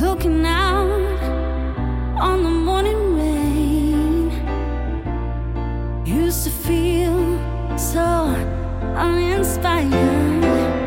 Looking out on the morning rain. Used to feel so uninspired.